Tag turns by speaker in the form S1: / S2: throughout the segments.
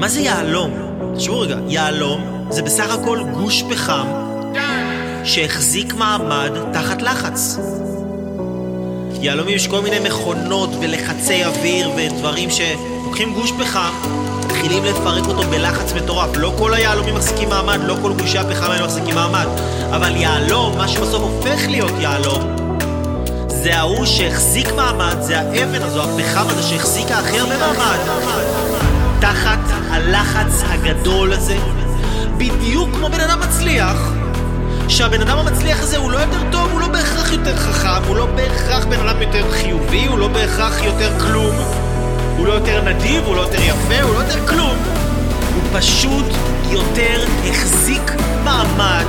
S1: מה זה יהלום? תשמעו רגע, יהלום זה בסך הכל גוש פחם שהחזיק מעמד תחת לחץ. יהלומים יש כל מיני מכונות ולחצי אוויר ודברים שלוקחים גוש פחם, מתחילים לפרק אותו בלחץ מטורף. לא כל היהלומים מחזיקים מעמד, לא כל גושי הפחם האלה מחזיקים מעמד. אבל יהלום, מה שבסוף הופך להיות יהלום, זה ההוא שהחזיק מעמד, זה האבן הזו, הפחם הזה שהחזיק הכי הרבה מעמד. תחת הלחץ הגדול הזה, בדיוק כמו בן אדם מצליח, שהבן אדם המצליח הזה הוא לא יותר טוב, הוא לא בהכרח יותר חכם, הוא לא בהכרח בן אדם יותר חיובי, הוא לא בהכרח יותר כלום, הוא לא יותר נדיב, הוא לא יותר יפה, הוא לא יותר כלום. הוא פשוט יותר החזיק מעמד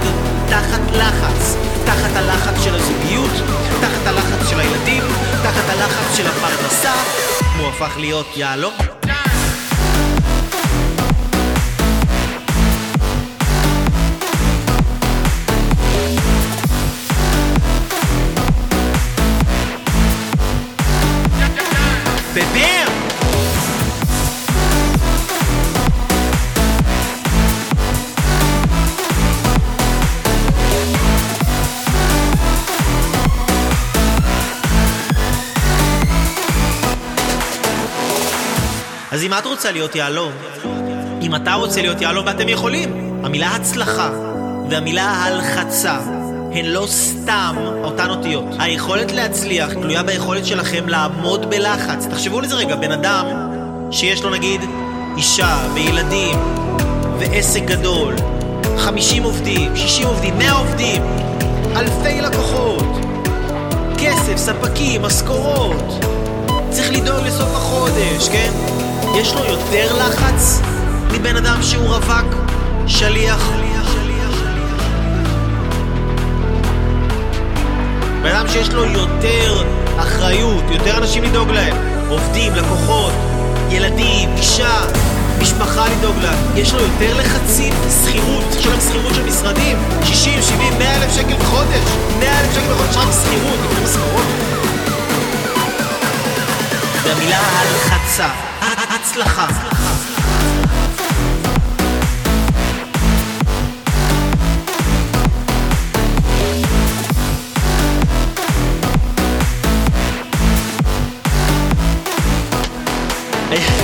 S1: תחת לחץ. תחת הלחץ של הזוגיות, תחת הלחץ של הילדים, תחת הלחץ של הפרנסה, הוא הפך להיות יהלום. אז אם את רוצה להיות יהלום, אם אתה רוצה להיות יהלום ואתם יכולים, המילה הצלחה והמילה הלחצה הן לא סתם אותן אותיות. היכולת להצליח תלויה ביכולת שלכם לעמוד בלחץ. תחשבו על זה רגע, בן אדם שיש לו נגיד אישה וילדים ועסק גדול, 50 עובדים, 60 עובדים, 100 עובדים, אלפי לקוחות, כסף, ספקים, משכורות, צריך לדאוג לסוף החודש, כן? יש לו יותר לחץ מבן אדם שהוא רווק, שליח. בן אדם שיש לו יותר אחריות, יותר אנשים לדאוג להם, עובדים, לקוחות, ילדים, אישה, משפחה לדאוג לה, יש לו יותר לחצים, שכירות, יש לו שכירות של משרדים, 60, 70, 100 אלף שקל בחודש, 100 אלף שקל בחודש רק שכירות, לפני משכורות. והמילה הלחצה, הצלחה. Hey.